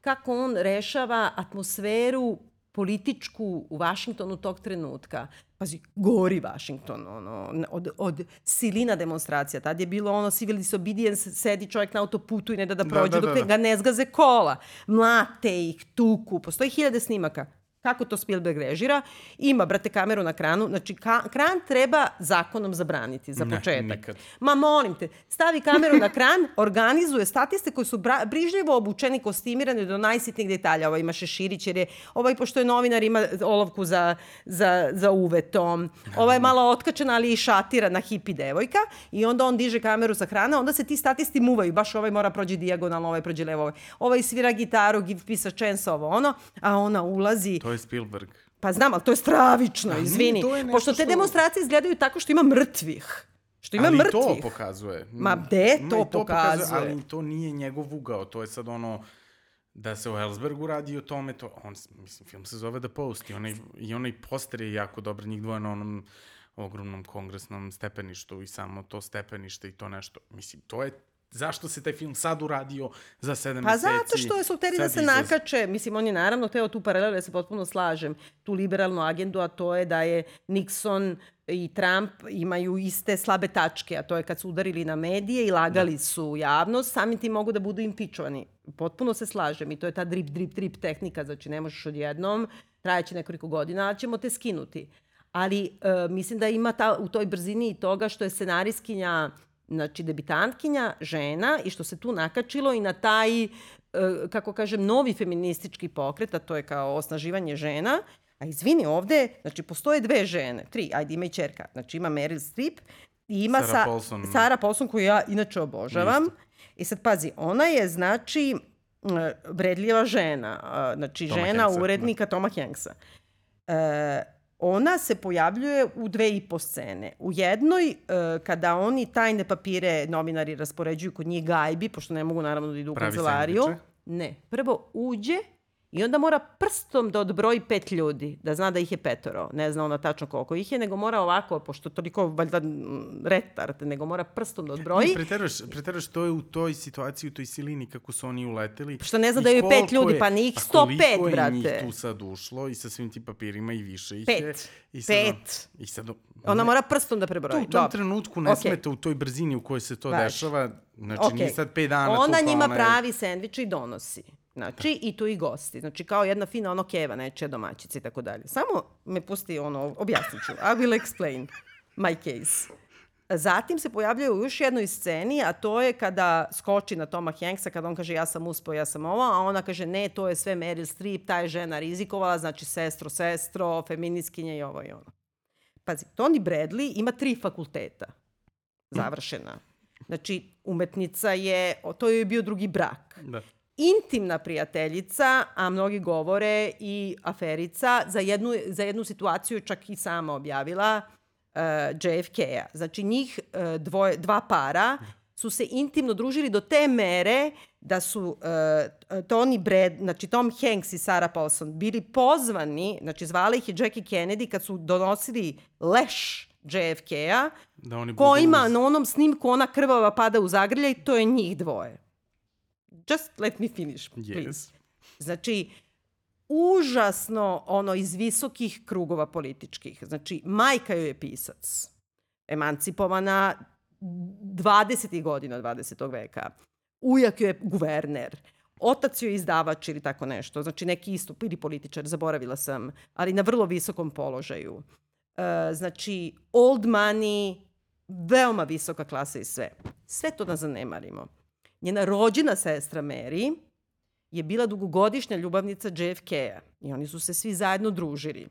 kako on rešava atmosferu političku u Vašingtonu tog trenutka. Pazi, gori Vašington, ono, od, od silina demonstracija. Tad je bilo ono civil disobedience, sedi čovjek na autoputu i ne da da prođe da, da, dok da. ga ne zgaze kola. Mlate ih, tuku. Postoji hiljade snimaka. Kako to Spielberg režira? Ima, brate, kameru na kranu. Znači, ka, kran treba zakonom zabraniti za Ne, početak. nikad. Ma molim te, stavi kameru na kran, organizuje statiste koji su bra, brižljivo obučeni, kostimirani do najsitnijih detalja. Ovaj ima šeširić jer je, ovaj pošto je novinar ima olovku za, za, za uvetom. Ovaj je malo otkačena, ali i šatirana hipi devojka. I onda on diže kameru sa krana, onda se ti statisti muvaju. Baš ovaj mora prođe dijagonalno, ovaj prođe levo. Ovaj, ovaj svira gitaru, give peace a chance, ovo ono. A ona ulazi. To je Spielberg. Pa znam, ali to je stravično, nije, izvini. to je nešto Pošto te što- demonstracije izgledaju tako što ima mrtvih. Što ima ali mrtvih. to pokazuje. Ma gde Ma to i pokazuje? Ali to nije njegov ugao, to je sad ono da se o Ellsbergu radi o tome, to, on, mislim, film se zove The Post i onaj, i onaj poster je jako dobar, njih dvoje na onom ogromnom kongresnom stepeništu i samo to stepenište i to nešto. Mislim, to je zašto se taj film sad uradio za sedam Pa meseci. zato što su hteli da se izlazi. nakače, mislim, on je naravno teo tu paralelu, ja se potpuno slažem, tu liberalnu agendu, a to je da je Nixon i Trump imaju iste slabe tačke, a to je kad su udarili na medije i lagali Da. su javnost, samim tim mogu da budu impičovani. Potpuno se slažem i to je ta drip, drip, drip tehnika, znači ne možeš odjednom, trajeće nekoliko godina, a ćemo te skinuti. Ali e, mislim da ima ta, u toj brzini i toga što je scenariskinja znači debitantkinja, žena i što se tu nakačilo i na taj, e, kako kažem, novi feministički pokret, a to je kao osnaživanje žena, a izvini ovde, znači postoje dve žene, tri, ajde ima i čerka, znači ima Meryl Streep i ima Sarah sa, Paulson. Sarah Paulson koju ja inače obožavam. I sad pazi, ona je znači e, vredljiva žena, znači Toma žena Hanksa, urednika Toma Hanksa. E, ona se pojavljuje u dve i po scene. U jednoj, e, kada oni tajne papire novinari raspoređuju kod njih gajbi, pošto ne mogu naravno da idu u Pravi kancelariju. Ne. Prvo uđe i onda mora prstom da odbroji pet ljudi, da zna da ih je petoro. Ne zna ona tačno koliko ih je, nego mora ovako, pošto toliko valjda retard, nego mora prstom da odbroji. Ne, preteruješ, to je u toj situaciji, u toj silini kako su oni uleteli. Što ne zna I da je pet ljudi, je- pa njih a 105, koliko je brate. njih tu sad ušlo i sa svim tim papirima i više ih Pet. je. I sad, Pet. I sad, Ona mora prstom da To prebroji. u tom Dobro. trenutku ne Okej. smeta u toj brzini u kojoj se to Važi. dešava. Znači, Okej. nije sad pet dana pa njima ona je- pravi sendviče i donosi. Znači, i tu i gosti. Znači, kao jedna fina ono keva, nečija domaćica i tako dalje. Samo me pusti ono, objasnit ću. I will explain my case. Zatim se pojavljaju u još jednoj sceni, a to je kada skoči na Toma Hanksa, kada on kaže ja sam uspeo, ja sam ovo, a ona kaže ne, to je sve Meryl Streep, ta je žena rizikovala, znači sestro, sestro, feminiskinja i ovo i ono. Pazi, Toni Bradley ima tri fakulteta završena. Znači, umetnica je, to je bio drugi brak. Da. Intimna prijateljica, a mnogi govore i aferica, za jednu, za jednu situaciju čak i sama objavila uh, JFK-a. Znači, njih uh, dvoje, dva para su se intimno družili do te mere da su uh, Tony Brad, znači Tom Hanks i Sarah Paulson bili pozvani, znači zvala ih je Jackie Kennedy kad su donosili leš JFK-a, Da oni ko budu ima uz- na onom snimku ona krvava pada u zagrljaj, to je njih dvoje. Just let me finish, please. Yes. Znači, užasno ono iz visokih krugova političkih. Znači, majka joj je pisac. Emancipovana 20. godina 20. veka. Ujak joj je guverner. Otac joj je izdavač ili tako nešto. Znači, neki istup ili političar, zaboravila sam, ali na vrlo visokom položaju. E, znači, old money, veoma visoka klasa i sve. Sve to da zanemarimo. Njena rođena sestra Mary je bila dugogodišnja ljubavnica JFK-a i oni su se svi zajedno družili.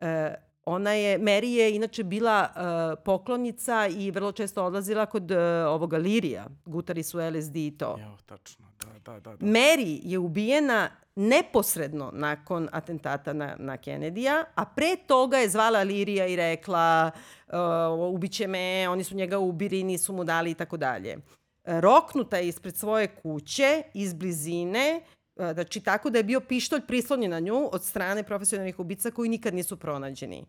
E, ona je, Mary je inače bila e, poklonica i vrlo često odlazila kod e, ovoga Lirija, gutari su LSD i to. Evo, tačno. Da, da, da. da. Mary je ubijena neposredno nakon atentata na, na Kennedy-a, a pre toga je zvala Lirija i rekla uh, ubiće me, oni su njega ubili, nisu mu dali i tako dalje. Roknuta je ispred svoje kuće, iz blizine, e, znači tako da je bio pištolj prislonjen na nju od strane profesionalnih ubica koji nikad nisu pronađeni.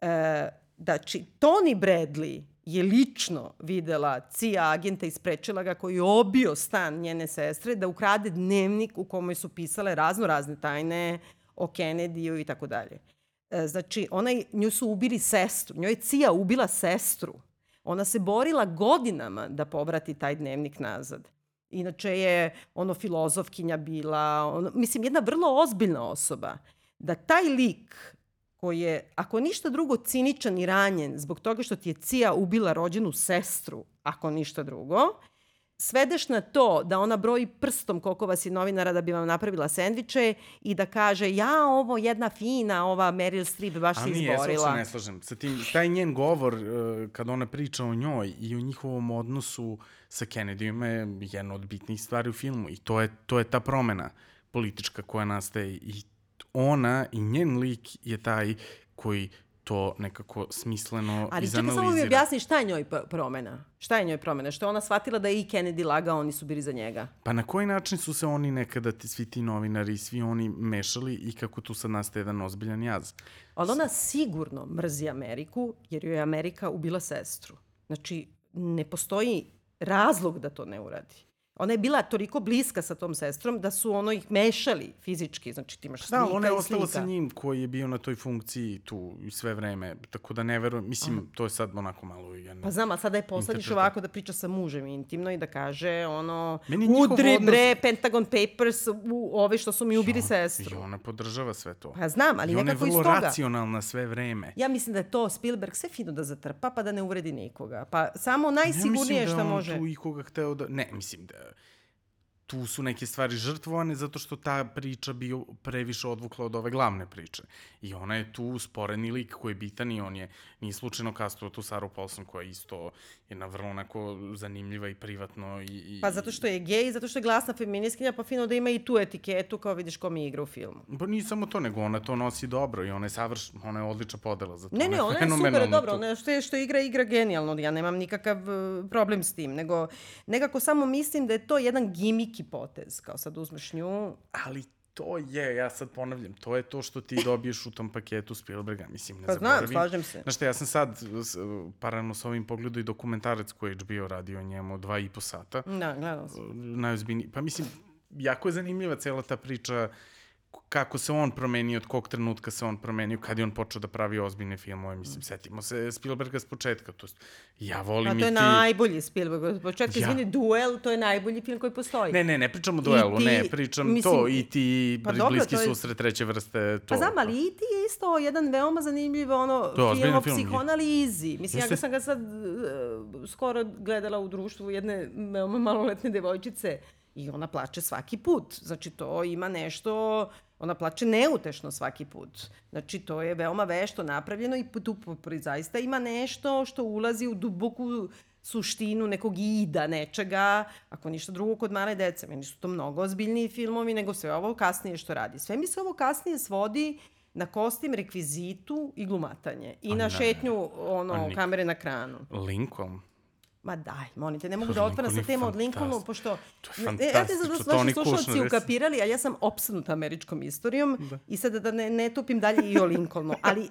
E, znači, Tony Bradley je lično videla CIA agenta i sprečila ga koji je obio stan njene sestre da ukrade dnevnik u kome su pisale razno razne tajne o Kennedyu i tako dalje. E, znači, ona, nju su ubili sestru. Njoj je CIA ubila sestru. Ona se borila godinama da povrati taj dnevnik nazad. Inače je ono filozofkinja bila, ono, mislim, jedna vrlo ozbiljna osoba. Da taj lik koji je, ako ništa drugo, ciničan i ranjen zbog toga što ti je Cija ubila rođenu sestru, ako ništa drugo, svedeš na to da ona broji prstom koliko vas je novinara da bi vam napravila sendviče i da kaže ja ovo jedna fina, ova Meryl Streep baš se izborila. A nije, ja se ne slažem. Sa tim, taj njen govor uh, kad ona priča o njoj i o njihovom odnosu sa Kennedyjem je jedna od bitnijih stvari u filmu i to je, to je ta promena politička koja nastaje i ona i njen lik je taj koji to nekako smisleno Ali izanalizira. Ali čekaj samo mi objasni šta je njoj promena? Šta je njoj promena? Što je ona shvatila da je i Kennedy lagao, oni su bili za njega? Pa na koji način su se oni nekada, ti, svi ti novinari, svi oni mešali i kako tu sad nastaje jedan ozbiljan jaz? Ali ona sigurno mrzi Ameriku, jer joj je Amerika ubila sestru. Znači, ne postoji razlog da to ne uradi. Ona je bila toliko bliska sa tom sestrom da su ono ih mešali fizički, znači ti imaš slika da, ona je ostala sa njim koji je bio na toj funkciji tu i sve vreme, tako da ne verujem, mislim, Aha. to je sad onako malo jedna Pa znam, a sada je poslediš ovako da priča sa mužem intimno i da kaže ono, udri odnos... bre, Pentagon Papers, u, ove što su mi ubili sestru. I ona podržava sve to. Pa znam, ali nekako iz toga. I ona je vrlo racionalna sve vreme. Ja mislim da je to Spielberg sve fino da zatrpa pa da ne uvredi nikoga. Pa samo najsigurnije ja što može. Ja mislim da on tu ikoga hteo da, ne, mislim da tu su neke stvari žrtvovane zato što ta priča bi previše odvukla od ove glavne priče. I ona je tu sporeni lik koji je bitan i on je, nije slučajno kastuo tu Saru Paulson koja je isto jedna vrlo onako zanimljiva i privatno. I, i, pa zato što je gej, zato što je glasna feminiskinja, pa fino da ima i tu etiketu kao vidiš ko mi igra u filmu. Pa nije samo to, nego ona to nosi dobro i ona je savrš, ona je odlična podela za to. Ne, ne, ona je super, dobro, ona što, je, što igra, igra genijalno, ja nemam nikakav uh, problem s tim, nego nekako samo mislim da je to jedan gimik neki potez, kao sad uzmeš nju. Ali to je, ja sad ponavljam, to je to što ti dobiješ u tom paketu Spielberga, mislim, ne pa zaboravim. znam, slažem se. Znaš šta, ja sam sad, paralelno sa ovim pogledao i dokumentarac koji je HBO radio njemu dva i po sata. Da, gledala sam. Najozbiljniji, pa mislim, jako je zanimljiva cela ta priča kako se on promenio, od kog trenutka se on promenio, kad je on počeo da pravi ozbiljne filmove, mislim, setimo se Spielberga s početka, to ja volim i ti... A to je najbolji Spielberg, s početka, ja. izvini, Duel, to je najbolji film koji postoji. Ne, ne, ne pričam o Duelu, ti, ne, pričam mislim, to, i ti, pa dobro, bliski je... susret treće vrste, to. Pa znam, ali i ti je isto jedan veoma zanimljiv ono, to film o psihoanalizi. Mislim, Jeste... ja ga sam ga sad uh, skoro gledala u društvu jedne veoma maloletne devojčice, I ona plače svaki put. Znači, to ima nešto, ona plače neutešno svaki put. Znači, to je veoma vešto napravljeno i tu zaista ima nešto što ulazi u duboku suštinu nekog ida, nečega, ako ništa drugo kod male dece. Meni su to mnogo ozbiljniji filmovi nego sve ovo kasnije što radi. Sve mi se ovo kasnije svodi na kostim, rekvizitu i glumatanje. I A na ne, šetnju ono, kamere na kranu. Lincoln. Ma daj, molim te, ne mogu da otvaram sa tema od Lincolnu, pošto... To je fantastično, ja znam da vaši slušalci ukapirali, ali ja sam opsednuta američkom istorijom da. i sada da ne, ne tupim dalje i o Lincolnu. Ali, uh,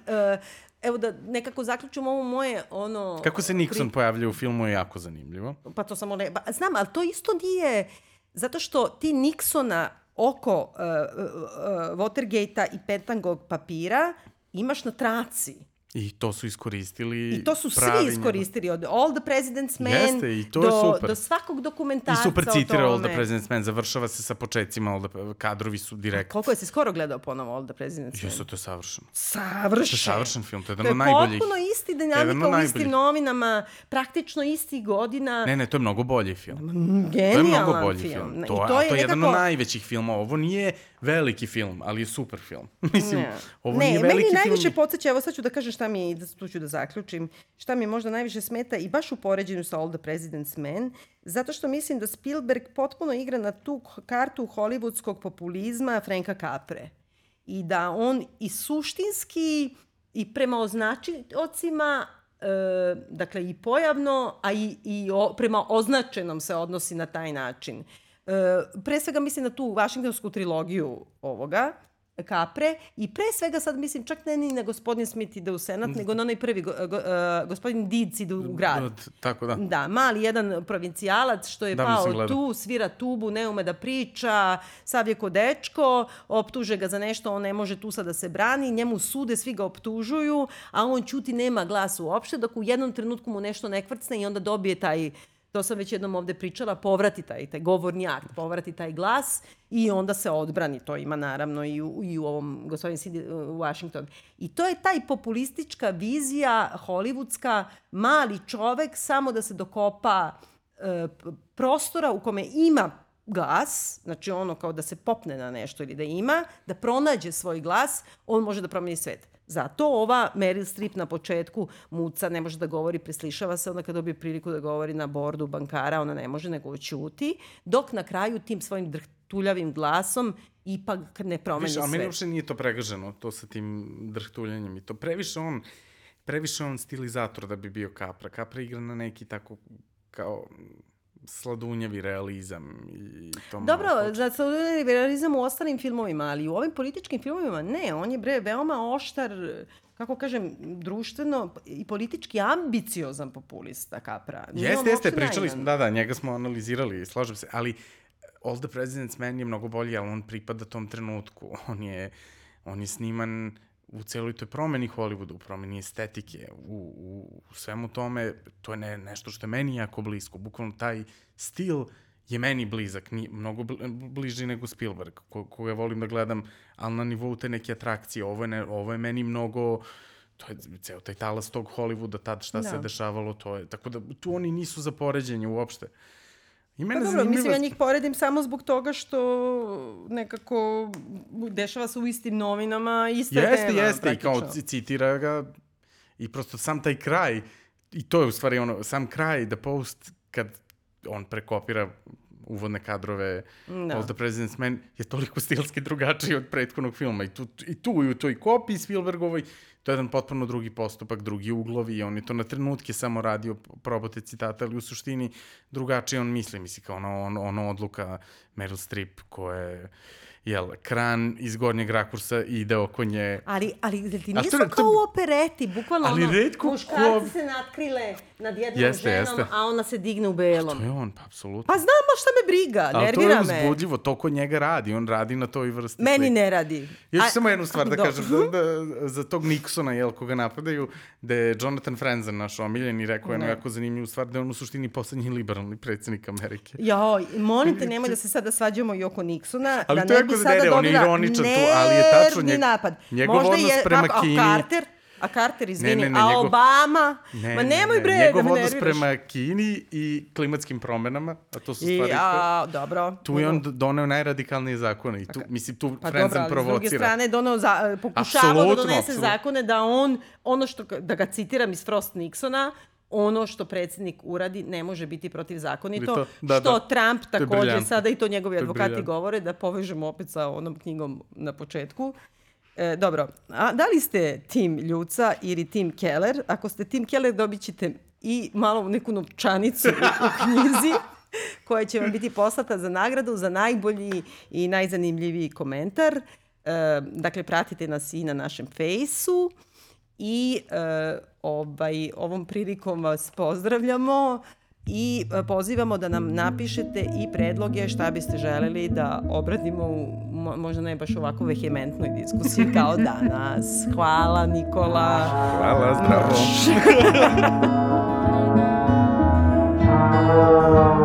evo da nekako zaključim ovo moje, ono... Kako se Nixon pri... pojavlja u filmu je jako zanimljivo. Pa to samo ne... Ba, znam, ali to isto nije... Zato što ti Nixona oko uh, uh, Watergate-a i petangog papira imaš na traci. I to su iskoristili I to su svi iskoristili, od All the President's Men Jeste, i to do, je super. do svakog dokumentarca I super citira All the President's Men, završava se sa početcima, all the, kadrovi su direkt. Koliko je si skoro gledao ponovo All the President's Men? Jesu, to je savršeno. Savršen. To je savršen film, to je jedan od najboljih. To je potpuno isti dinamika u istim novinama, praktično isti godina. Ne, ne, to je mnogo bolji film. Genijalan film. To je mnogo bolji film. film. To, I to je, to je jedan od najvećih filmova. Ovo nije veliki film, ali je super film. Mislim, ne. ovo ne, nije veliki film. Ne, meni najviše podsjeća, evo sad ću da kažem šta mi, da tu ću da zaključim, šta mi možda najviše smeta i baš u poređenju sa All the President's Men, zato što mislim da Spielberg potpuno igra na tu kartu hollywoodskog populizma Franka Capre. I da on i suštinski i prema označiocima e, dakle i pojavno, a i, i o, prema označenom se odnosi na taj način. E, pre svega mislim na tu vašingtonsku trilogiju ovoga, Kapre i pre svega sad mislim čak ne ni na gospodin Smith ide u senat, nego na onaj prvi go, go, uh, gospodin Dic ide u grad. Tako da. Da, mali jedan provincijalac što je da, pao tu, svira tubu, ne ume da priča, sav je ko dečko, optuže ga za nešto, on ne može tu sad da se brani, njemu sude, svi ga optužuju, a on ćuti, nema glas uopšte, dok u jednom trenutku mu nešto ne kvrcne i onda dobije taj to sam već jednom ovde pričala, povrati taj, taj govorni akt, povrati taj glas i onda se odbrani. To ima naravno i u, i u ovom gospodin uh, Washington. I to je taj populistička vizija hollywoodska, mali čovek samo da se dokopa e, prostora u kome ima glas, znači ono kao da se popne na nešto ili da ima, da pronađe svoj glas, on može da promeni svet. Zato ova Meryl Streep na početku muca, ne može da govori, preslišava se, onda kad dobije priliku da govori na bordu bankara, ona ne može nego ćuti, dok na kraju tim svojim drhtuljavim glasom ipak ne promeni sve. A meni uopšte nije to pregaženo, to sa tim drhtuljanjem i to previše on, previše on stilizator da bi bio Kapra. Kapra igra na neki tako kao sladunjavi realizam i to Dobro, za sladunjavi realizam u ostalim filmovima, ali u ovim političkim filmovima ne, on je bre veoma oštar, kako kažem, društveno i politički ambiciozan populista Kapra. Nije jeste, jeste, pričali smo, da, da, njega smo analizirali, slažem se, ali All the President's Man je mnogo bolji, ali on pripada tom trenutku. On je, on je sniman u celoj toj promeni Hollywooda, u promeni estetike, u, u, u svemu tome, to je ne, nešto što je meni jako blisko. Bukvalno taj stil je meni blizak, ni, mnogo bliži nego Spielberg, ko, koga volim da gledam, ali na nivou te neke atrakcije. Ovo je, ne, ovo je meni mnogo to je ceo taj talas tog Hollywooda, tad šta da. se dešavalo, to je, tako da tu oni nisu za poređenje uopšte. Uh, I mene pa dobro, zanimljiva... mislim ja njih poredim samo zbog toga što nekako dešava se u istim novinama, ista jeste, tema. Jeste, jeste, i kao citira ga i prosto sam taj kraj, i to je u stvari ono, sam kraj, The Post, kad on prekopira uvodne kadrove. Da. All the President's Man je toliko stilski drugačiji od prethodnog filma. I tu, i tu i u toj kopiji Spielbergovoj to je jedan potpuno drugi postupak, drugi uglovi i on je to na trenutke samo radio probote citata, ali u suštini drugačije on misli, misli kao ono, ono, ono odluka Meryl Streep koja je jel, kran iz gornjeg rakursa ide oko nje. Ali, ali ti nisu to, kao u opereti, bukvalno ali ono, redko muškarci ko... se natkrile nad jednom jeste, ženom, jeste. a ona se digne u belom. A to je on, pa apsolutno. Pa znam, šta me briga, ali nervira me. Ali to je uzbudljivo, to kod njega radi, on radi na toj vrsti. Meni slike. ne radi. Još a, samo jednu stvar da do. kažem, da, da, za tog Nixona, jel, koga napadaju, da je Jonathan Franzen, naš omiljen, i rekao jednu jako zanimljivu stvar, da je on u suštini poslednji liberalni predsednik Amerike. Jo, molim te, nemoj da se sada svađamo i oko Nixona, ali da ne bi sada dobila on je ironičan tu, ali je tačno njeg, napad. njegov Možda odnos je, prema a, Kini... A Carter, a Carter, izvini, ne, ne, ne, a njegov, Obama, ne, ma nemoj ne, bre, ne, njegov da odnos prema Kini i klimatskim promenama, a to su stvari... I, a, dobro. Tu je on doneo najradikalnije zakone i tu, mislim, tu pa Frenzen provocira. Pa dobro, s druge strane doneo, za, pokušavao da donese absolutno. zakone da on, ono što, da ga citiram iz Frost Nixona, ono što predsednik uradi ne može biti protivzakonito, to, da, što da. Trump takođe sada i to njegovi to advokati govore, da povežemo opet sa onom knjigom na početku. E, dobro, a da li ste tim Ljuca ili tim Keller? Ako ste tim Keller dobit ćete i malo neku novčanicu u, u knjizi koja će vam biti poslata za nagradu za najbolji i najzanimljiviji komentar. E, dakle, pratite nas i na našem fejsu i e, Obaj, ovom prilikom vas pozdravljamo i e, pozivamo da nam napišete i predloge šta biste želeli da obradimo u, možda ne baš ovako vehementnoj diskusiji kao danas. Hvala Nikola. Hvala, zdravo.